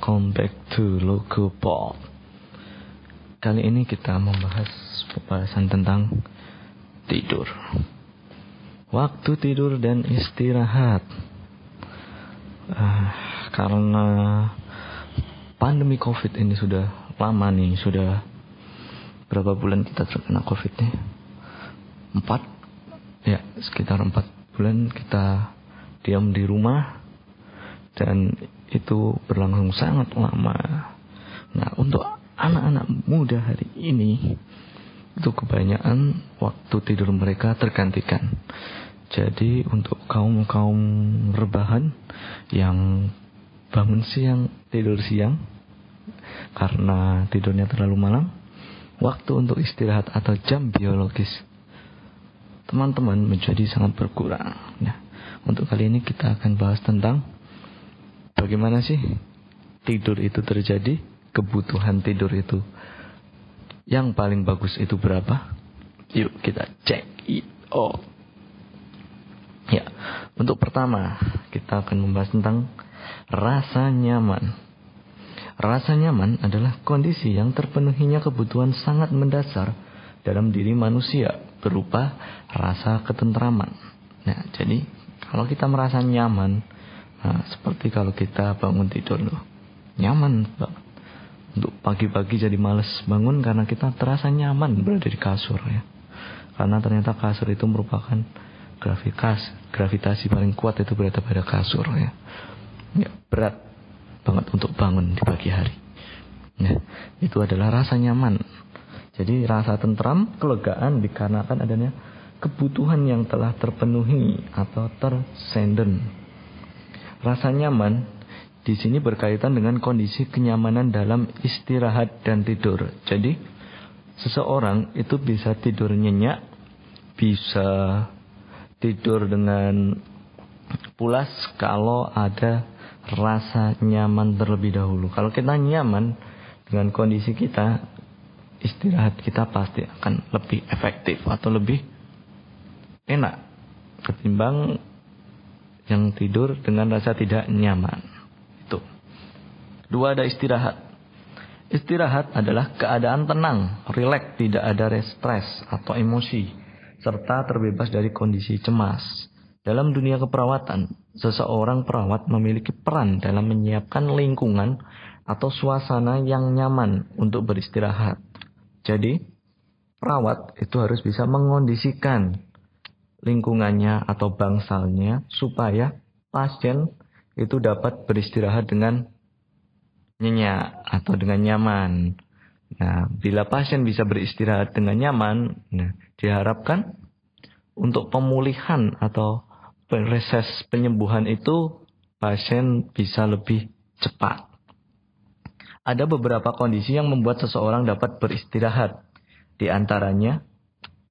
welcome back to Logo Pop. Kali ini kita membahas pembahasan tentang tidur. Waktu tidur dan istirahat. Uh, karena pandemi COVID ini sudah lama nih, sudah berapa bulan kita terkena COVID nih? Empat, ya sekitar empat bulan kita diam di rumah dan itu berlangsung sangat lama. Nah, untuk anak-anak muda hari ini itu kebanyakan waktu tidur mereka tergantikan. Jadi untuk kaum-kaum rebahan yang bangun siang, tidur siang karena tidurnya terlalu malam, waktu untuk istirahat atau jam biologis teman-teman menjadi sangat berkurang. Nah, untuk kali ini kita akan bahas tentang Bagaimana sih tidur itu terjadi? Kebutuhan tidur itu yang paling bagus itu berapa? Yuk kita cek it out. Ya, untuk pertama kita akan membahas tentang rasa nyaman. Rasa nyaman adalah kondisi yang terpenuhinya kebutuhan sangat mendasar dalam diri manusia berupa rasa ketentraman. Nah, jadi kalau kita merasa nyaman, Nah, seperti kalau kita bangun tidur loh. Nyaman banget. Untuk pagi-pagi jadi males bangun karena kita terasa nyaman berada di kasur ya. Karena ternyata kasur itu merupakan gravitas, gravitasi paling kuat itu berada pada kasur ya. Ya, berat banget untuk bangun di pagi hari. Nah, itu adalah rasa nyaman. Jadi rasa tentram, kelegaan dikarenakan adanya kebutuhan yang telah terpenuhi atau tersenden Rasa nyaman di sini berkaitan dengan kondisi kenyamanan dalam istirahat dan tidur. Jadi, seseorang itu bisa tidur nyenyak, bisa tidur dengan pulas kalau ada rasa nyaman terlebih dahulu. Kalau kita nyaman dengan kondisi kita, istirahat kita pasti akan lebih efektif atau lebih enak ketimbang yang tidur dengan rasa tidak nyaman. Itu. Dua ada istirahat. Istirahat adalah keadaan tenang, rileks, tidak ada stres atau emosi, serta terbebas dari kondisi cemas. Dalam dunia keperawatan, seseorang perawat memiliki peran dalam menyiapkan lingkungan atau suasana yang nyaman untuk beristirahat. Jadi, perawat itu harus bisa mengondisikan lingkungannya atau bangsalnya supaya pasien itu dapat beristirahat dengan nyenyak atau dengan nyaman. Nah, bila pasien bisa beristirahat dengan nyaman, nah, diharapkan untuk pemulihan atau proses penyembuhan itu pasien bisa lebih cepat. Ada beberapa kondisi yang membuat seseorang dapat beristirahat. Di antaranya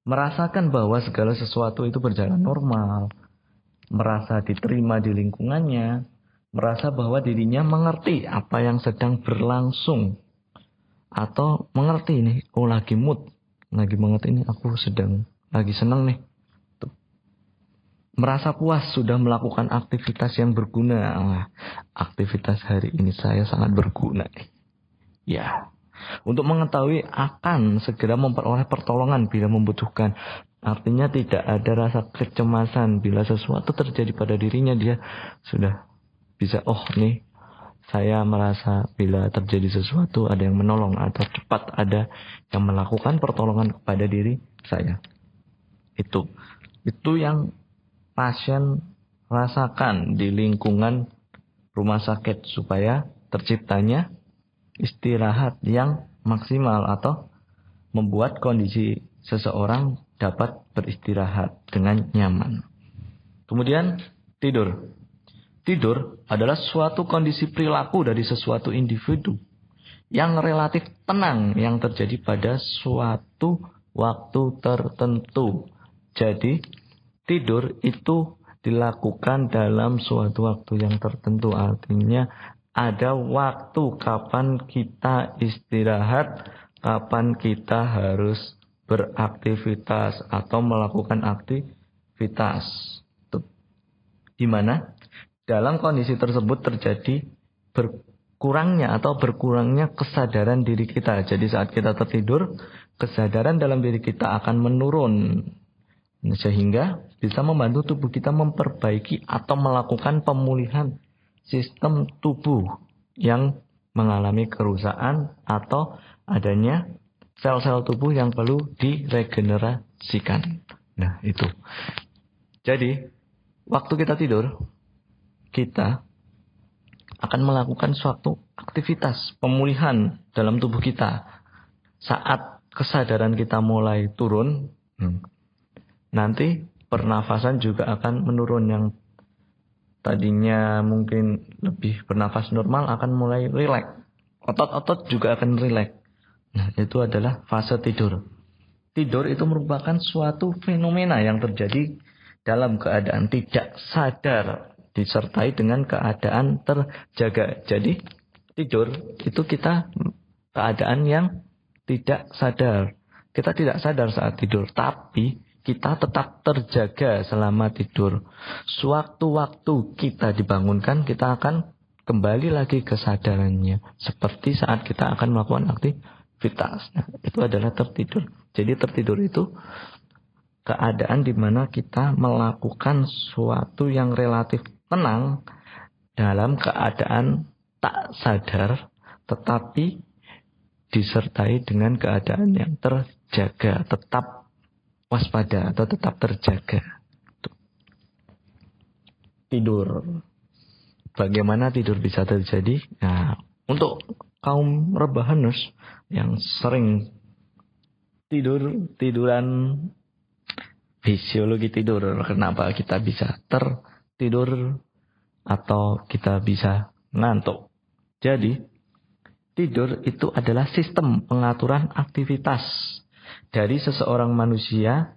merasakan bahwa segala sesuatu itu berjalan normal, merasa diterima di lingkungannya, merasa bahwa dirinya mengerti apa yang sedang berlangsung, atau mengerti ini, oh lagi mood, lagi mengerti ini, aku sedang lagi senang nih. Merasa puas sudah melakukan aktivitas yang berguna. Aktivitas hari ini saya sangat berguna. Ya, untuk mengetahui akan segera memperoleh pertolongan bila membutuhkan. Artinya tidak ada rasa kecemasan bila sesuatu terjadi pada dirinya dia sudah bisa oh nih saya merasa bila terjadi sesuatu ada yang menolong atau cepat ada yang melakukan pertolongan kepada diri saya. Itu itu yang pasien rasakan di lingkungan rumah sakit supaya terciptanya istirahat yang maksimal atau membuat kondisi seseorang dapat beristirahat dengan nyaman. Kemudian tidur. Tidur adalah suatu kondisi perilaku dari sesuatu individu yang relatif tenang yang terjadi pada suatu waktu tertentu. Jadi, tidur itu dilakukan dalam suatu waktu yang tertentu. Artinya ada waktu kapan kita istirahat, kapan kita harus beraktivitas atau melakukan aktivitas. Di mana dalam kondisi tersebut terjadi ber, kurangnya atau berkurangnya kesadaran diri kita. Jadi saat kita tertidur, kesadaran dalam diri kita akan menurun. Sehingga bisa membantu tubuh kita memperbaiki atau melakukan pemulihan sistem tubuh yang mengalami kerusakan atau adanya sel-sel tubuh yang perlu diregenerasikan. Nah, itu. Jadi, waktu kita tidur, kita akan melakukan suatu aktivitas pemulihan dalam tubuh kita. Saat kesadaran kita mulai turun, hmm, nanti pernafasan juga akan menurun yang tadinya mungkin lebih bernafas normal akan mulai rileks. Otot-otot juga akan rileks. Nah, itu adalah fase tidur. Tidur itu merupakan suatu fenomena yang terjadi dalam keadaan tidak sadar disertai dengan keadaan terjaga. Jadi tidur itu kita keadaan yang tidak sadar. Kita tidak sadar saat tidur, tapi kita tetap terjaga selama tidur. Sewaktu-waktu kita dibangunkan, kita akan kembali lagi kesadarannya. Seperti saat kita akan melakukan aktivitas. Nah, itu adalah tertidur. Jadi tertidur itu keadaan di mana kita melakukan sesuatu yang relatif tenang dalam keadaan tak sadar tetapi disertai dengan keadaan yang terjaga, tetap waspada atau tetap terjaga. Tidur. Bagaimana tidur bisa terjadi? Nah, untuk kaum rebahanus yang sering tidur tiduran fisiologi tidur kenapa kita bisa tertidur atau kita bisa ngantuk jadi tidur itu adalah sistem pengaturan aktivitas dari seseorang manusia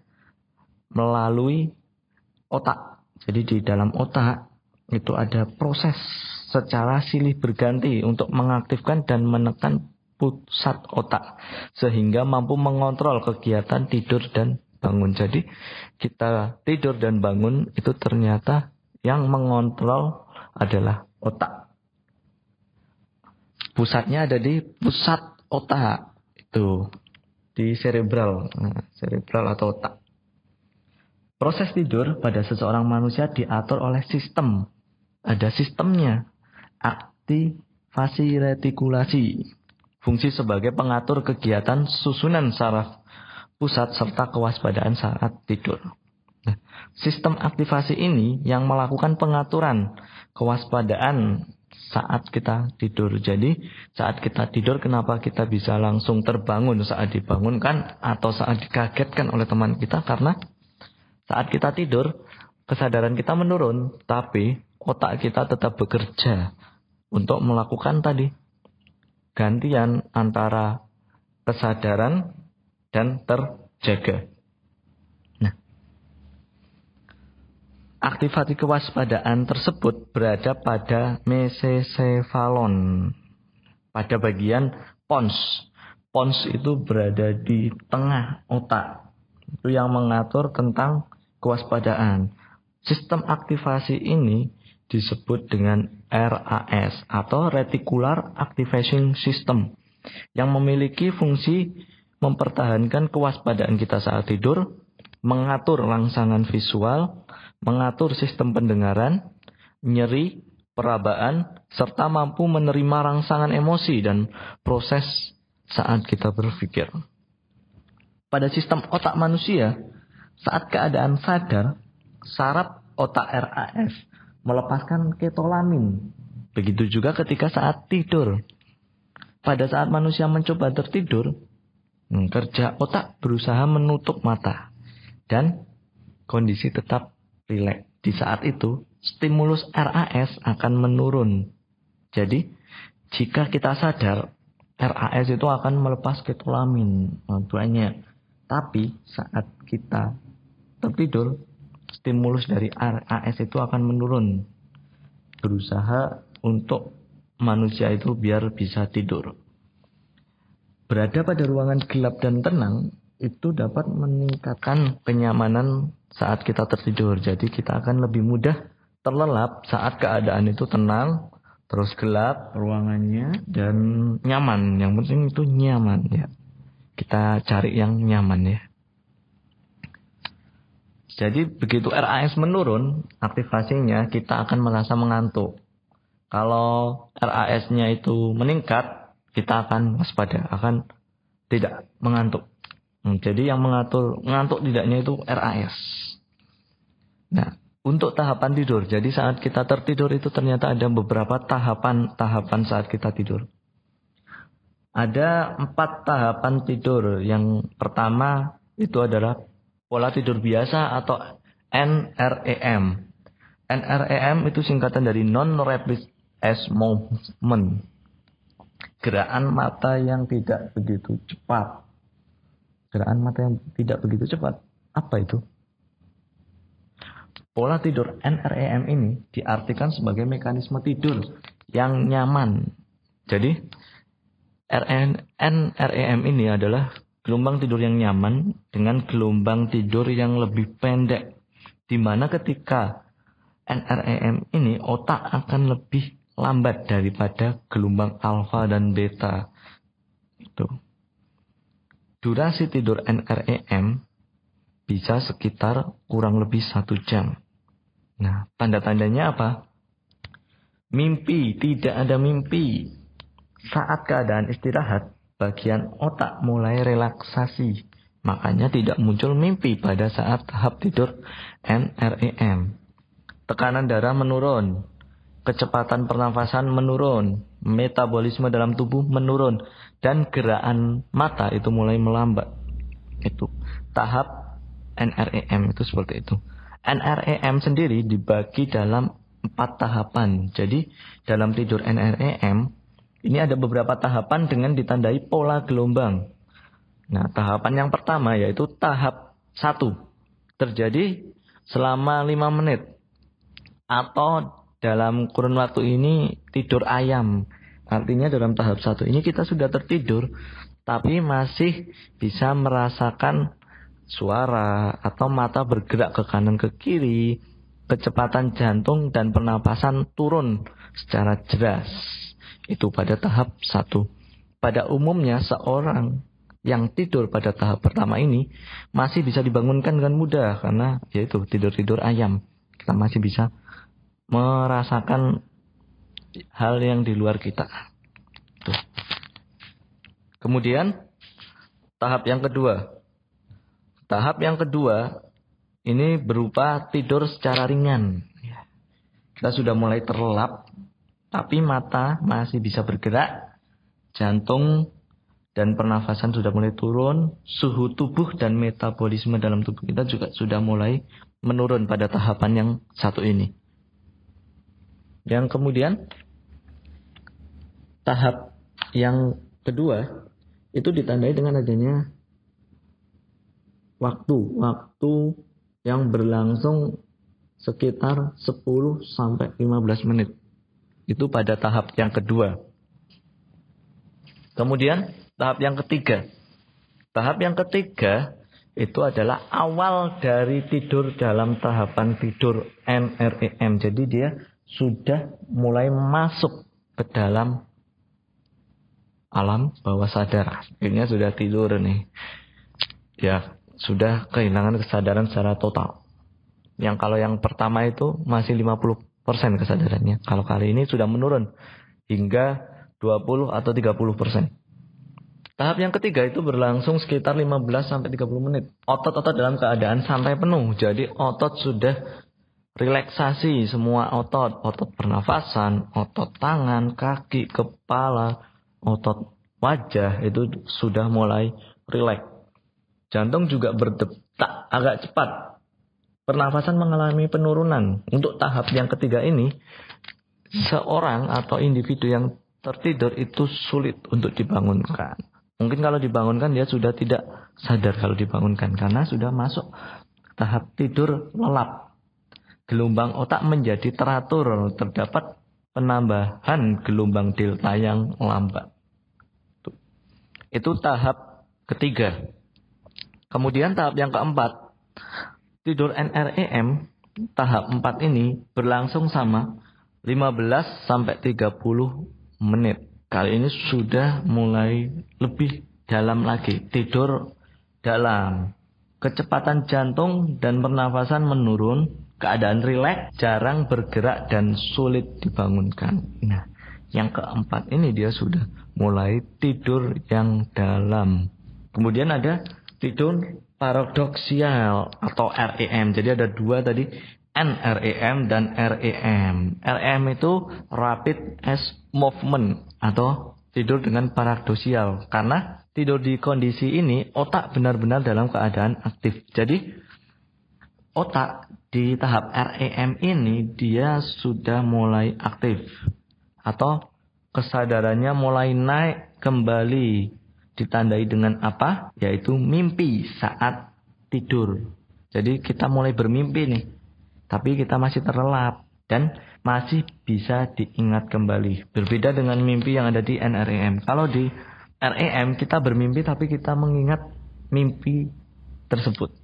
melalui otak jadi di dalam otak itu ada proses secara silih berganti untuk mengaktifkan dan menekan pusat otak sehingga mampu mengontrol kegiatan tidur dan bangun. Jadi kita tidur dan bangun itu ternyata yang mengontrol adalah otak. Pusatnya ada di pusat otak itu di cerebral, nah, cerebral atau otak. Proses tidur pada seseorang manusia diatur oleh sistem. Ada sistemnya. Aktivasi retikulasi fungsi sebagai pengatur kegiatan susunan saraf pusat serta kewaspadaan saat tidur. Nah, sistem aktivasi ini yang melakukan pengaturan kewaspadaan saat kita tidur. Jadi saat kita tidur kenapa kita bisa langsung terbangun saat dibangunkan atau saat dikagetkan oleh teman kita karena saat kita tidur kesadaran kita menurun tapi otak kita tetap bekerja untuk melakukan tadi gantian antara kesadaran dan terjaga. Nah, aktivasi kewaspadaan tersebut berada pada mesecephalon, pada bagian pons. Pons itu berada di tengah otak. Itu yang mengatur tentang kewaspadaan. Sistem aktivasi ini disebut dengan RAS atau Reticular Activation System yang memiliki fungsi mempertahankan kewaspadaan kita saat tidur, mengatur rangsangan visual, mengatur sistem pendengaran, nyeri, perabaan, serta mampu menerima rangsangan emosi dan proses saat kita berpikir. Pada sistem otak manusia, saat keadaan sadar, saraf otak RAS melepaskan ketolamin. Begitu juga ketika saat tidur. Pada saat manusia mencoba tertidur, kerja otak berusaha menutup mata dan kondisi tetap rileks. Di saat itu, stimulus RAS akan menurun. Jadi, jika kita sadar, RAS itu akan melepas ketolamin. Tuanya. Tapi saat kita tertidur, stimulus dari RAS itu akan menurun. Berusaha untuk manusia itu biar bisa tidur. Berada pada ruangan gelap dan tenang itu dapat meningkatkan kenyamanan saat kita tertidur. Jadi kita akan lebih mudah terlelap saat keadaan itu tenang, terus gelap ruangannya dan nyaman. Yang penting itu nyaman ya. Kita cari yang nyaman ya. Jadi begitu RAS menurun, aktivasinya kita akan merasa mengantuk. Kalau RAS-nya itu meningkat, kita akan waspada, akan tidak mengantuk. Hmm, jadi yang mengatur mengantuk tidaknya itu RAS. Nah, untuk tahapan tidur. Jadi saat kita tertidur itu ternyata ada beberapa tahapan-tahapan saat kita tidur. Ada empat tahapan tidur. Yang pertama itu adalah pola tidur biasa atau NREM. NREM itu singkatan dari non-rapid eye movement. Gerakan mata yang tidak begitu cepat. Gerakan mata yang tidak begitu cepat. Apa itu? Pola tidur NREM ini diartikan sebagai mekanisme tidur yang nyaman. Jadi NREM ini adalah gelombang tidur yang nyaman dengan gelombang tidur yang lebih pendek. Di mana ketika NREM ini otak akan lebih lambat daripada gelombang alfa dan beta. Itu. Durasi tidur NREM bisa sekitar kurang lebih satu jam. Nah, tanda-tandanya apa? Mimpi, tidak ada mimpi. Saat keadaan istirahat, bagian otak mulai relaksasi. Makanya tidak muncul mimpi pada saat tahap tidur NREM. Tekanan darah menurun, kecepatan pernafasan menurun, metabolisme dalam tubuh menurun, dan gerakan mata itu mulai melambat. Itu tahap NREM itu seperti itu. NREM sendiri dibagi dalam empat tahapan. Jadi dalam tidur NREM ini ada beberapa tahapan dengan ditandai pola gelombang. Nah, tahapan yang pertama yaitu tahap satu terjadi selama lima menit atau dalam kurun waktu ini tidur ayam. Artinya dalam tahap satu ini kita sudah tertidur tapi masih bisa merasakan suara atau mata bergerak ke kanan ke kiri, kecepatan jantung dan pernapasan turun secara jelas. Itu pada tahap satu. Pada umumnya seorang yang tidur pada tahap pertama ini masih bisa dibangunkan dengan mudah karena yaitu tidur-tidur ayam. Kita masih bisa merasakan hal yang di luar kita. Tuh. Kemudian tahap yang kedua Tahap yang kedua ini berupa tidur secara ringan. Ya. Kita sudah mulai terlelap, tapi mata masih bisa bergerak, jantung dan pernafasan sudah mulai turun, suhu tubuh dan metabolisme dalam tubuh kita juga sudah mulai menurun pada tahapan yang satu ini. Yang kemudian tahap yang kedua itu ditandai dengan adanya waktu waktu yang berlangsung sekitar 10 sampai 15 menit. Itu pada tahap yang kedua. Kemudian tahap yang ketiga. Tahap yang ketiga itu adalah awal dari tidur dalam tahapan tidur NREM. Jadi dia sudah mulai masuk ke dalam alam bawah sadar. Akhirnya sudah tidur nih. Ya, sudah kehilangan kesadaran secara total. Yang kalau yang pertama itu masih 50% kesadarannya. Kalau kali ini sudah menurun hingga 20 atau 30%. Tahap yang ketiga itu berlangsung sekitar 15 sampai 30 menit. Otot-otot dalam keadaan sampai penuh. Jadi otot sudah relaksasi semua otot, otot pernafasan, otot tangan, kaki, kepala, otot wajah itu sudah mulai rileks. Jantung juga berdetak agak cepat. Pernafasan mengalami penurunan. Untuk tahap yang ketiga ini, seorang atau individu yang tertidur itu sulit untuk dibangunkan. Mungkin kalau dibangunkan dia sudah tidak sadar kalau dibangunkan karena sudah masuk tahap tidur lelap. Gelombang otak menjadi teratur, terdapat penambahan gelombang delta yang lambat. Itu tahap ketiga. Kemudian tahap yang keempat, tidur NREM tahap 4 ini berlangsung sama 15 sampai 30 menit. Kali ini sudah mulai lebih dalam lagi, tidur dalam. Kecepatan jantung dan pernafasan menurun, keadaan rileks, jarang bergerak dan sulit dibangunkan. Nah, yang keempat ini dia sudah mulai tidur yang dalam. Kemudian ada tidur paradoksial atau REM. Jadi ada dua tadi, NREM dan REM. REM itu rapid eye movement atau tidur dengan paradoksial karena tidur di kondisi ini otak benar-benar dalam keadaan aktif. Jadi otak di tahap REM ini dia sudah mulai aktif atau kesadarannya mulai naik kembali ditandai dengan apa? Yaitu mimpi saat tidur. Jadi kita mulai bermimpi nih. Tapi kita masih terlelap dan masih bisa diingat kembali. Berbeda dengan mimpi yang ada di NREM. Kalau di REM kita bermimpi tapi kita mengingat mimpi tersebut.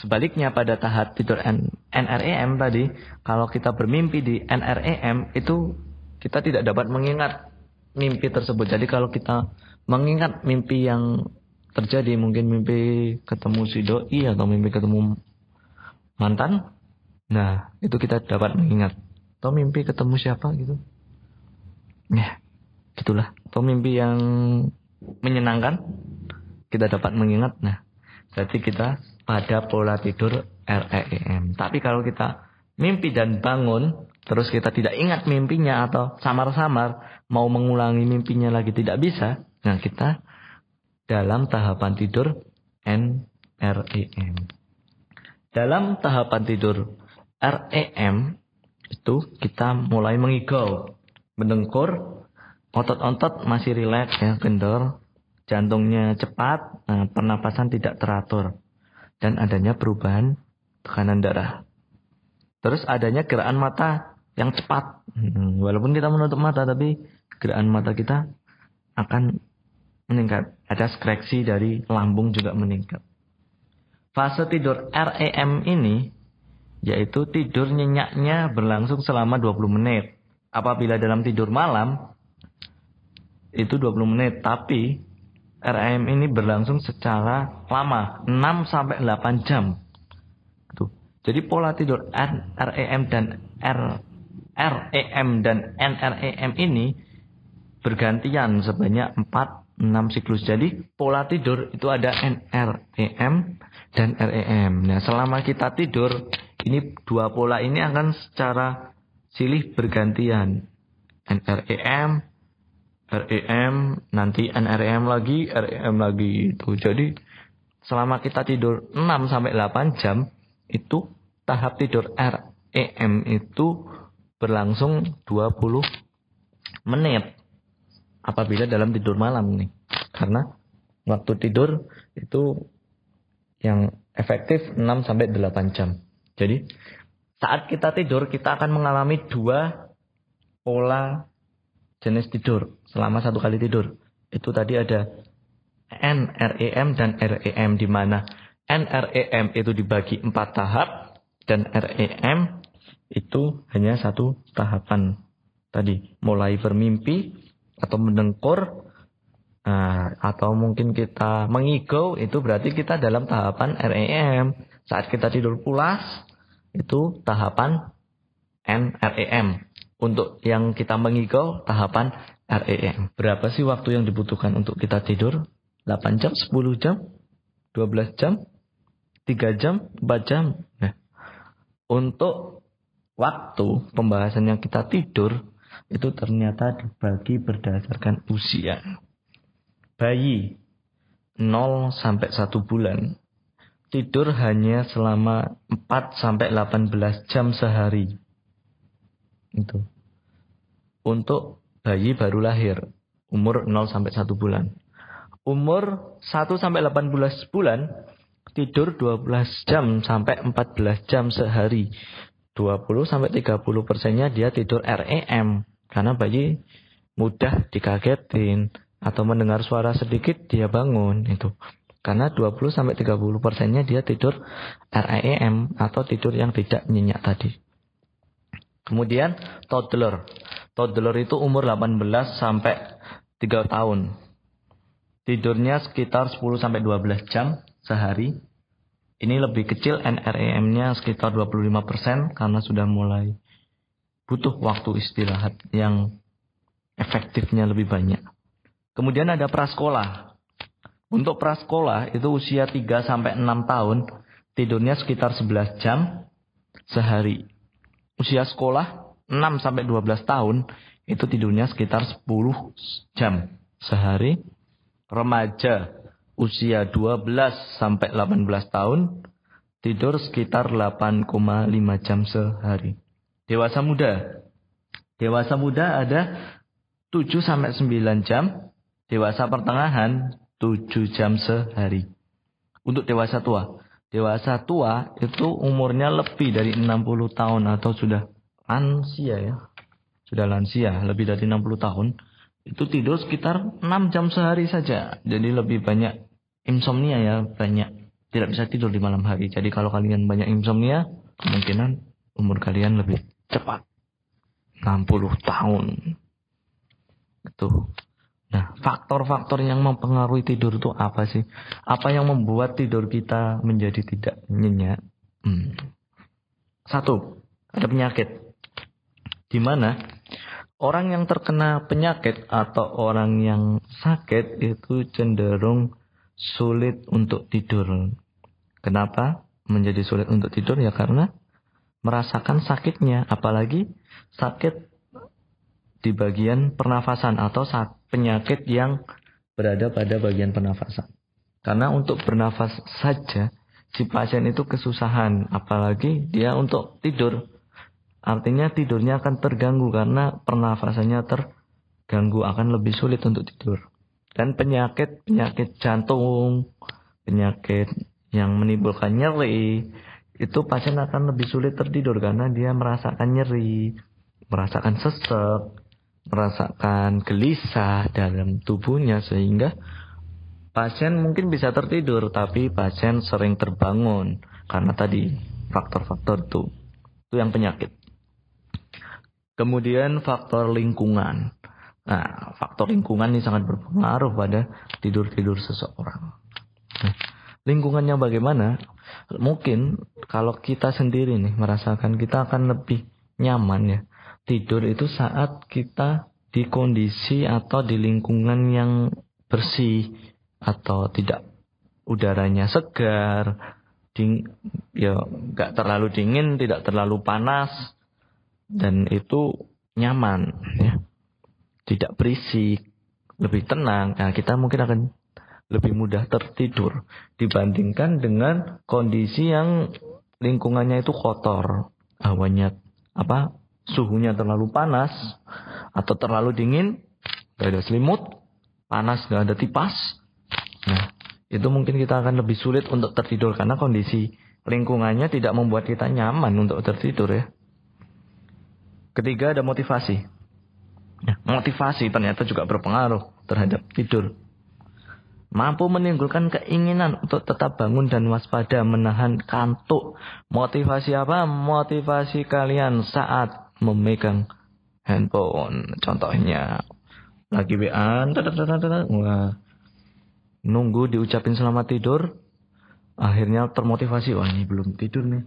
Sebaliknya pada tahap tidur NREM tadi, kalau kita bermimpi di NREM itu kita tidak dapat mengingat mimpi tersebut. Jadi kalau kita mengingat mimpi yang terjadi, mungkin mimpi ketemu si doi atau mimpi ketemu mantan, nah itu kita dapat mengingat. Atau mimpi ketemu siapa gitu. Ya, Itulah Atau mimpi yang menyenangkan kita dapat mengingat. Nah, berarti kita pada pola tidur REM. Tapi kalau kita mimpi dan bangun, terus kita tidak ingat mimpinya atau samar-samar mau mengulangi mimpinya lagi tidak bisa, nah kita dalam tahapan tidur NREM. Dalam tahapan tidur REM itu kita mulai mengigau, mendengkur, otot-otot masih rileks ya, kendor, jantungnya cepat, nah, pernapasan tidak teratur, dan adanya perubahan tekanan darah. Terus adanya gerakan mata yang cepat, hmm, walaupun kita menutup mata, tapi gerakan mata kita akan meningkat. Ada skreksi dari lambung juga meningkat. Fase tidur REM ini yaitu tidur nyenyaknya berlangsung selama 20 menit. Apabila dalam tidur malam itu 20 menit, tapi REM ini berlangsung secara lama, 6 sampai 8 jam. Tuh. Jadi pola tidur REM dan R REM dan NREM ini bergantian sebanyak 4 6 siklus. Jadi pola tidur itu ada NREM dan REM. Nah, selama kita tidur, ini dua pola ini akan secara silih bergantian. NREM REM, nanti NREM lagi, REM lagi itu. Jadi selama kita tidur 6 sampai 8 jam itu tahap tidur REM itu berlangsung 20 menit apabila dalam tidur malam nih. Karena waktu tidur itu yang efektif 6 sampai 8 jam. Jadi saat kita tidur kita akan mengalami dua pola jenis tidur selama satu kali tidur. Itu tadi ada NREM dan REM di mana NREM itu dibagi empat tahap dan REM itu hanya satu tahapan. Tadi mulai bermimpi atau mendengkur nah, atau mungkin kita mengigau itu berarti kita dalam tahapan REM saat kita tidur pulas itu tahapan NREM untuk yang kita mengigau tahapan REM. Berapa sih waktu yang dibutuhkan untuk kita tidur? 8 jam, 10 jam, 12 jam, 3 jam, 4 jam. Nah, untuk waktu pembahasan yang kita tidur itu ternyata dibagi berdasarkan usia. Bayi 0 sampai 1 bulan tidur hanya selama 4 sampai 18 jam sehari. Itu. Untuk bayi baru lahir. Umur 0 sampai 1 bulan. Umur 1 sampai 18 bulan. Tidur 12 jam sampai 14 jam sehari. 20 sampai 30 persennya dia tidur REM. Karena bayi mudah dikagetin. Atau mendengar suara sedikit dia bangun. Itu. Karena 20 sampai 30 persennya dia tidur REM atau tidur yang tidak nyenyak tadi. Kemudian toddler. Toddler itu umur 18 sampai 3 tahun. Tidurnya sekitar 10 sampai 12 jam sehari. Ini lebih kecil NREM-nya sekitar 25% karena sudah mulai butuh waktu istirahat yang efektifnya lebih banyak. Kemudian ada prasekolah. Untuk prasekolah itu usia 3 sampai 6 tahun, tidurnya sekitar 11 jam sehari. Usia sekolah 6 sampai 12 tahun itu tidurnya sekitar 10 jam sehari. Remaja usia 12 sampai 18 tahun tidur sekitar 8,5 jam sehari. Dewasa muda. Dewasa muda ada 7 sampai 9 jam. Dewasa pertengahan 7 jam sehari. Untuk dewasa tua. Dewasa tua itu umurnya lebih dari 60 tahun atau sudah lansia ya. Sudah lansia, lebih dari 60 tahun. Itu tidur sekitar 6 jam sehari saja. Jadi lebih banyak insomnia ya, banyak. Tidak bisa tidur di malam hari. Jadi kalau kalian banyak insomnia, kemungkinan umur kalian lebih cepat. 60 tahun. Itu. Nah, faktor-faktor yang mempengaruhi tidur itu apa sih? Apa yang membuat tidur kita menjadi tidak nyenyak? Hmm. Satu, ada penyakit di mana orang yang terkena penyakit atau orang yang sakit itu cenderung sulit untuk tidur. Kenapa menjadi sulit untuk tidur? Ya karena merasakan sakitnya, apalagi sakit di bagian pernafasan atau penyakit yang berada pada bagian pernafasan. Karena untuk bernafas saja si pasien itu kesusahan, apalagi dia untuk tidur Artinya tidurnya akan terganggu karena pernafasannya terganggu akan lebih sulit untuk tidur. Dan penyakit penyakit jantung, penyakit yang menimbulkan nyeri, itu pasien akan lebih sulit tertidur karena dia merasakan nyeri, merasakan sesek, merasakan gelisah dalam tubuhnya sehingga pasien mungkin bisa tertidur tapi pasien sering terbangun karena tadi faktor-faktor itu. Itu yang penyakit. Kemudian faktor lingkungan. Nah, faktor lingkungan ini sangat berpengaruh pada tidur-tidur seseorang. Nah, lingkungannya bagaimana? Mungkin kalau kita sendiri nih merasakan kita akan lebih nyaman ya. Tidur itu saat kita di kondisi atau di lingkungan yang bersih atau tidak udaranya segar, ding, ya nggak terlalu dingin, tidak terlalu panas, dan itu nyaman ya. Tidak berisik lebih tenang. Nah kita mungkin akan lebih mudah tertidur dibandingkan dengan kondisi yang lingkungannya itu kotor hawanya apa suhunya terlalu panas atau terlalu dingin gak ada selimut panas gak ada tipas nah itu mungkin kita akan lebih sulit untuk tertidur karena kondisi lingkungannya tidak membuat kita nyaman untuk tertidur ya Ketiga ada motivasi. Ya, motivasi ternyata juga berpengaruh terhadap tidur. Mampu menimbulkan keinginan untuk tetap bangun dan waspada menahan kantuk. Motivasi apa? Motivasi kalian saat memegang handphone. Contohnya lagi WA, nunggu diucapin selamat tidur, akhirnya termotivasi, wah ini belum tidur nih.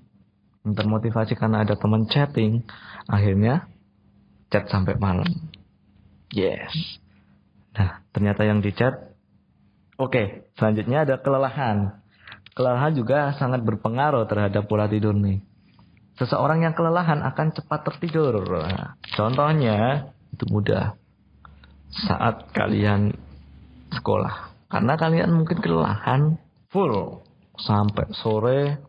Termotivasi karena ada teman chatting. Akhirnya chat sampai malam. Yes. Nah ternyata yang di chat oke selanjutnya ada kelelahan. Kelelahan juga sangat berpengaruh terhadap pola tidur nih seseorang yang kelelahan akan cepat tertidur. Nah, contohnya itu mudah. Saat kalian sekolah. Karena kalian mungkin kelelahan full. Sampai sore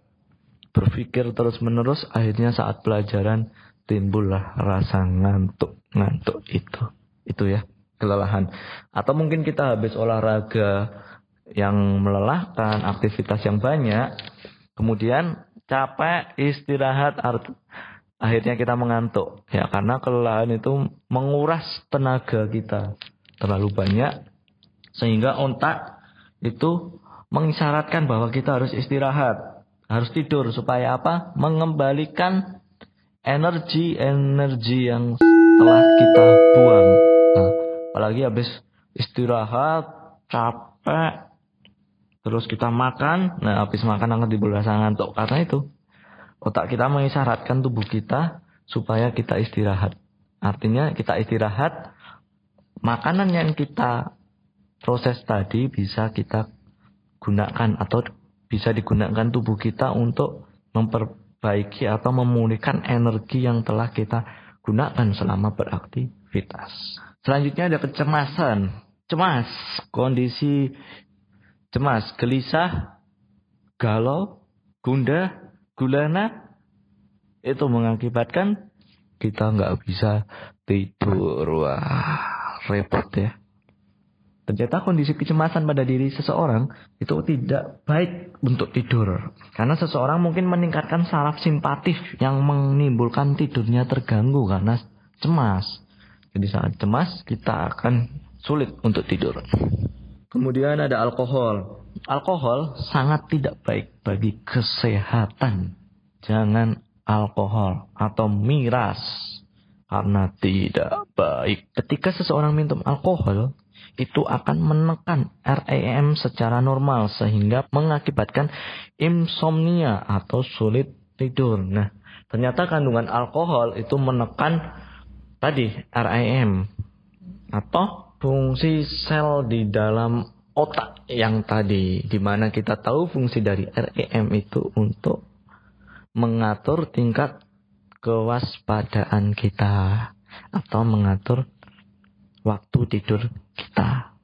berpikir terus-menerus akhirnya saat pelajaran timbullah rasa ngantuk-ngantuk itu. Itu ya, kelelahan. Atau mungkin kita habis olahraga yang melelahkan, aktivitas yang banyak, kemudian capek, istirahat, akhirnya kita mengantuk. Ya, karena kelelahan itu menguras tenaga kita terlalu banyak sehingga otak itu mengisyaratkan bahwa kita harus istirahat harus tidur supaya apa? Mengembalikan energi-energi yang telah kita buang. Nah, apalagi habis istirahat, capek, terus kita makan, nah habis makan akan rasa ngantuk. Karena itu, otak kita mengisyaratkan tubuh kita supaya kita istirahat. Artinya kita istirahat, makanan yang kita proses tadi bisa kita gunakan atau bisa digunakan tubuh kita untuk memperbaiki atau memulihkan energi yang telah kita gunakan selama beraktivitas. Selanjutnya ada kecemasan. Cemas, kondisi cemas, gelisah, galau, gundah, gulana, itu mengakibatkan kita nggak bisa tidur. Wah, repot ya. Ternyata kondisi kecemasan pada diri seseorang itu tidak baik untuk tidur. Karena seseorang mungkin meningkatkan saraf simpatif yang menimbulkan tidurnya terganggu karena cemas. Jadi saat cemas kita akan sulit untuk tidur. Kemudian ada alkohol. Alkohol sangat tidak baik bagi kesehatan. Jangan alkohol atau miras karena tidak baik. Ketika seseorang minum alkohol, itu akan menekan REM secara normal sehingga mengakibatkan insomnia atau sulit tidur. Nah, ternyata kandungan alkohol itu menekan tadi REM atau fungsi sel di dalam otak yang tadi di mana kita tahu fungsi dari REM itu untuk mengatur tingkat kewaspadaan kita atau mengatur waktu tidur kita.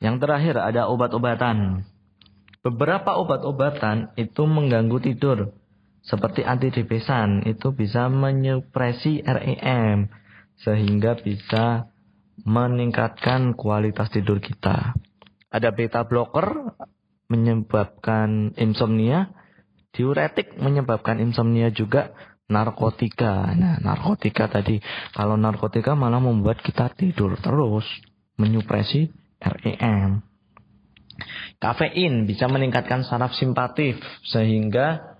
Yang terakhir ada obat-obatan. Beberapa obat-obatan itu mengganggu tidur. Seperti antidepresan itu bisa menyupresi REM sehingga bisa meningkatkan kualitas tidur kita. Ada beta blocker menyebabkan insomnia, diuretik menyebabkan insomnia juga, narkotika. Nah, narkotika tadi, kalau narkotika malah membuat kita tidur terus, menyupresi REM. Kafein bisa meningkatkan saraf simpatif sehingga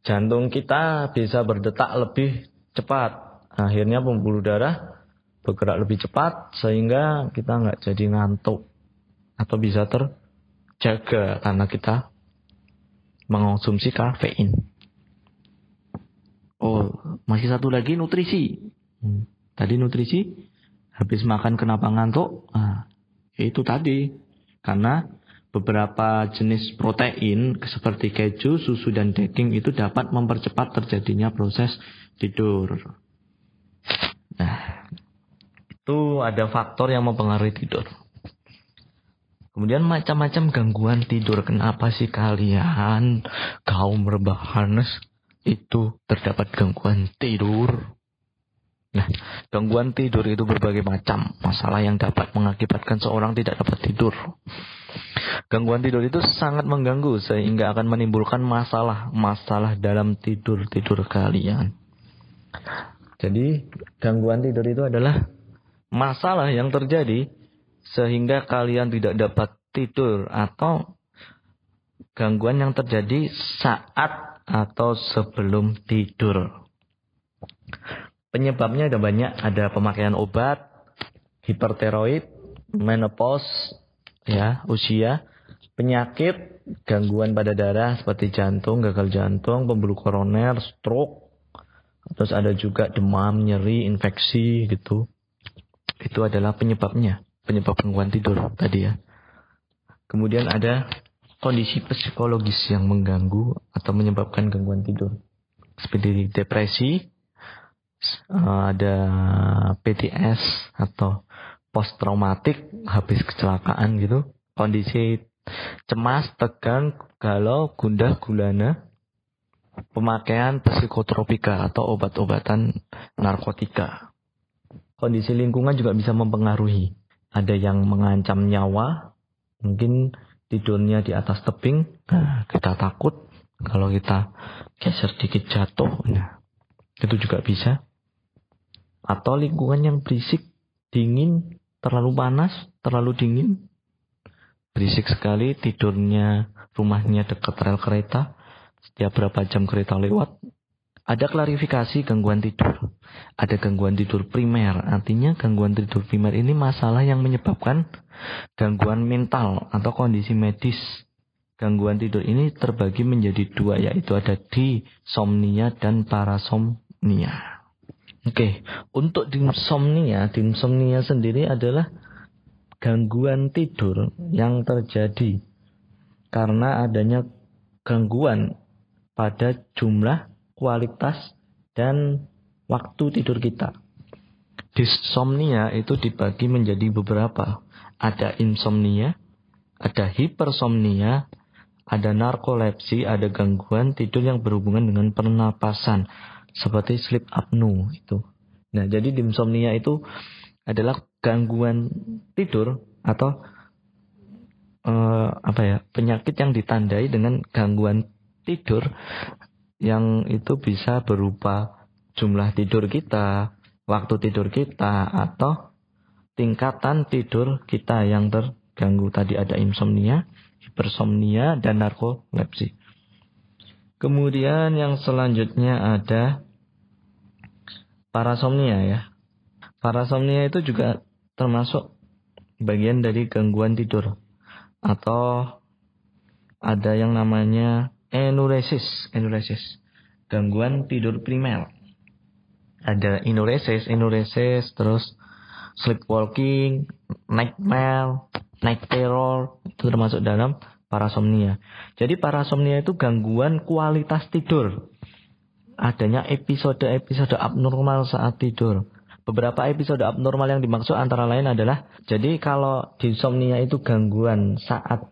jantung kita bisa berdetak lebih cepat. Akhirnya pembuluh darah bergerak lebih cepat sehingga kita nggak jadi ngantuk atau bisa terjaga karena kita mengonsumsi kafein. Oh, masih satu lagi nutrisi. Hmm. Tadi nutrisi, habis makan kenapa ngantuk? Nah, itu tadi. Karena beberapa jenis protein seperti keju, susu, dan daging itu dapat mempercepat terjadinya proses tidur. Itu ada faktor yang mempengaruhi tidur. Kemudian macam-macam gangguan tidur. Kenapa sih kalian kaum rebahan itu terdapat gangguan tidur. Nah, gangguan tidur itu berbagai macam masalah yang dapat mengakibatkan seorang tidak dapat tidur. Gangguan tidur itu sangat mengganggu sehingga akan menimbulkan masalah-masalah dalam tidur-tidur kalian. Jadi, gangguan tidur itu adalah masalah yang terjadi sehingga kalian tidak dapat tidur atau gangguan yang terjadi saat atau sebelum tidur. Penyebabnya ada banyak, ada pemakaian obat, hiperteroid, menopause, ya, usia, penyakit, gangguan pada darah seperti jantung, gagal jantung, pembuluh koroner, stroke, terus ada juga demam, nyeri, infeksi gitu. Itu adalah penyebabnya, penyebab gangguan tidur tadi ya. Kemudian ada kondisi psikologis yang mengganggu atau menyebabkan gangguan tidur. Seperti depresi, eh, ada PTS atau post traumatik habis kecelakaan gitu. Kondisi cemas, tegang, galau, gundah, gulana, pemakaian psikotropika atau obat-obatan narkotika. Kondisi lingkungan juga bisa mempengaruhi. Ada yang mengancam nyawa, mungkin tidurnya di atas tebing, nah, kita takut kalau kita geser dikit jatuh. Nah, itu juga bisa. Atau lingkungan yang berisik, dingin, terlalu panas, terlalu dingin. Berisik sekali tidurnya, rumahnya dekat rel kereta. Setiap berapa jam kereta lewat, Ada klarifikasi gangguan tidur. Ada gangguan tidur primer. Artinya gangguan tidur primer ini masalah yang menyebabkan gangguan mental atau kondisi medis. Gangguan tidur ini terbagi menjadi dua yaitu ada disomnia dan parasomnia. Oke, untuk dimsomnia, dimsomnia sendiri adalah gangguan tidur yang terjadi karena adanya gangguan pada jumlah kualitas, dan waktu tidur kita. Disomnia itu dibagi menjadi beberapa. Ada insomnia, ada hipersomnia, ada narkolepsi, ada gangguan tidur yang berhubungan dengan pernapasan seperti sleep apnea itu. Nah, jadi insomnia itu adalah gangguan tidur atau uh, apa ya penyakit yang ditandai dengan gangguan tidur yang itu bisa berupa jumlah tidur kita, waktu tidur kita, atau tingkatan tidur kita yang terganggu. Tadi ada insomnia, hipersomnia, dan narkolepsi. Kemudian yang selanjutnya ada parasomnia ya. Parasomnia itu juga termasuk bagian dari gangguan tidur atau ada yang namanya enuresis, enuresis, gangguan tidur primer. Ada enuresis, enuresis, terus sleepwalking, nightmare, night terror, itu termasuk dalam parasomnia. Jadi parasomnia itu gangguan kualitas tidur. Adanya episode-episode abnormal saat tidur. Beberapa episode abnormal yang dimaksud antara lain adalah jadi kalau insomnia itu gangguan saat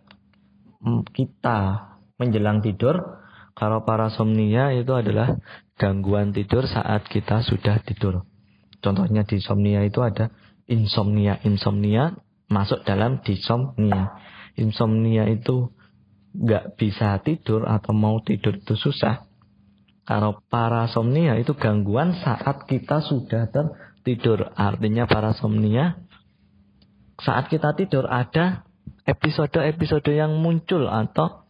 kita menjelang tidur. Kalau parasomnia itu adalah gangguan tidur saat kita sudah tidur. Contohnya di insomnia itu ada insomnia. Insomnia masuk dalam disomnia. Insomnia itu nggak bisa tidur atau mau tidur itu susah. Kalau parasomnia itu gangguan saat kita sudah tertidur. Artinya parasomnia saat kita tidur ada episode-episode yang muncul atau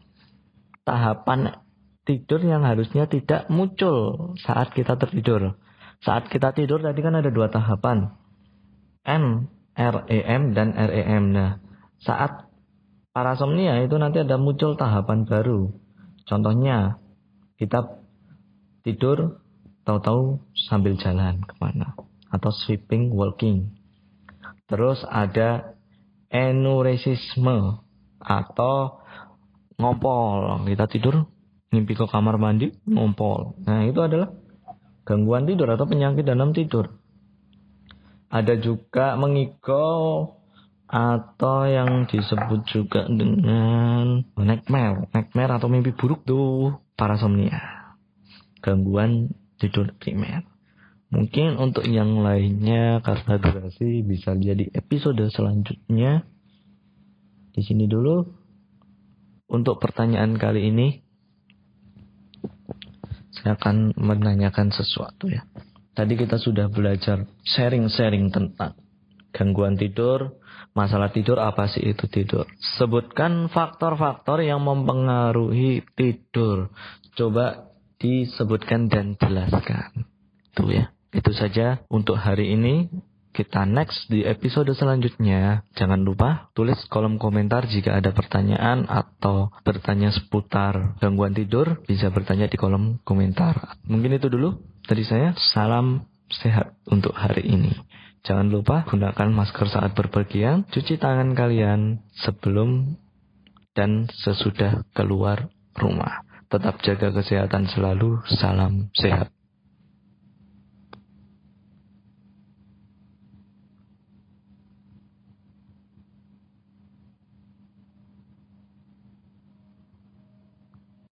tahapan tidur yang harusnya tidak muncul saat kita tertidur. Saat kita tidur tadi kan ada dua tahapan. M, REM dan REM. Nah, saat parasomnia itu nanti ada muncul tahapan baru. Contohnya, kita tidur tahu-tahu sambil jalan ke mana. Atau sweeping walking. Terus ada enuresisme atau ngompol. Kita tidur, mimpi ke kamar mandi, ngompol. Nah, itu adalah gangguan tidur atau penyakit dalam tidur. Ada juga mengigau atau yang disebut juga dengan nightmare, nightmare atau mimpi buruk tuh parasomnia. Gangguan tidur primer. Mungkin untuk yang lainnya karena durasi bisa jadi episode selanjutnya. Di sini dulu untuk pertanyaan kali ini, saya akan menanyakan sesuatu ya. Tadi kita sudah belajar sharing-sharing tentang gangguan tidur, masalah tidur apa sih itu tidur. Sebutkan faktor-faktor yang mempengaruhi tidur. Coba disebutkan dan jelaskan. Itu ya. Itu saja untuk hari ini. Kita next di episode selanjutnya. Jangan lupa tulis kolom komentar jika ada pertanyaan atau bertanya seputar gangguan tidur. Bisa bertanya di kolom komentar. Mungkin itu dulu dari saya. Salam sehat untuk hari ini. Jangan lupa gunakan masker saat berpergian. Cuci tangan kalian sebelum dan sesudah keluar rumah. Tetap jaga kesehatan selalu. Salam sehat.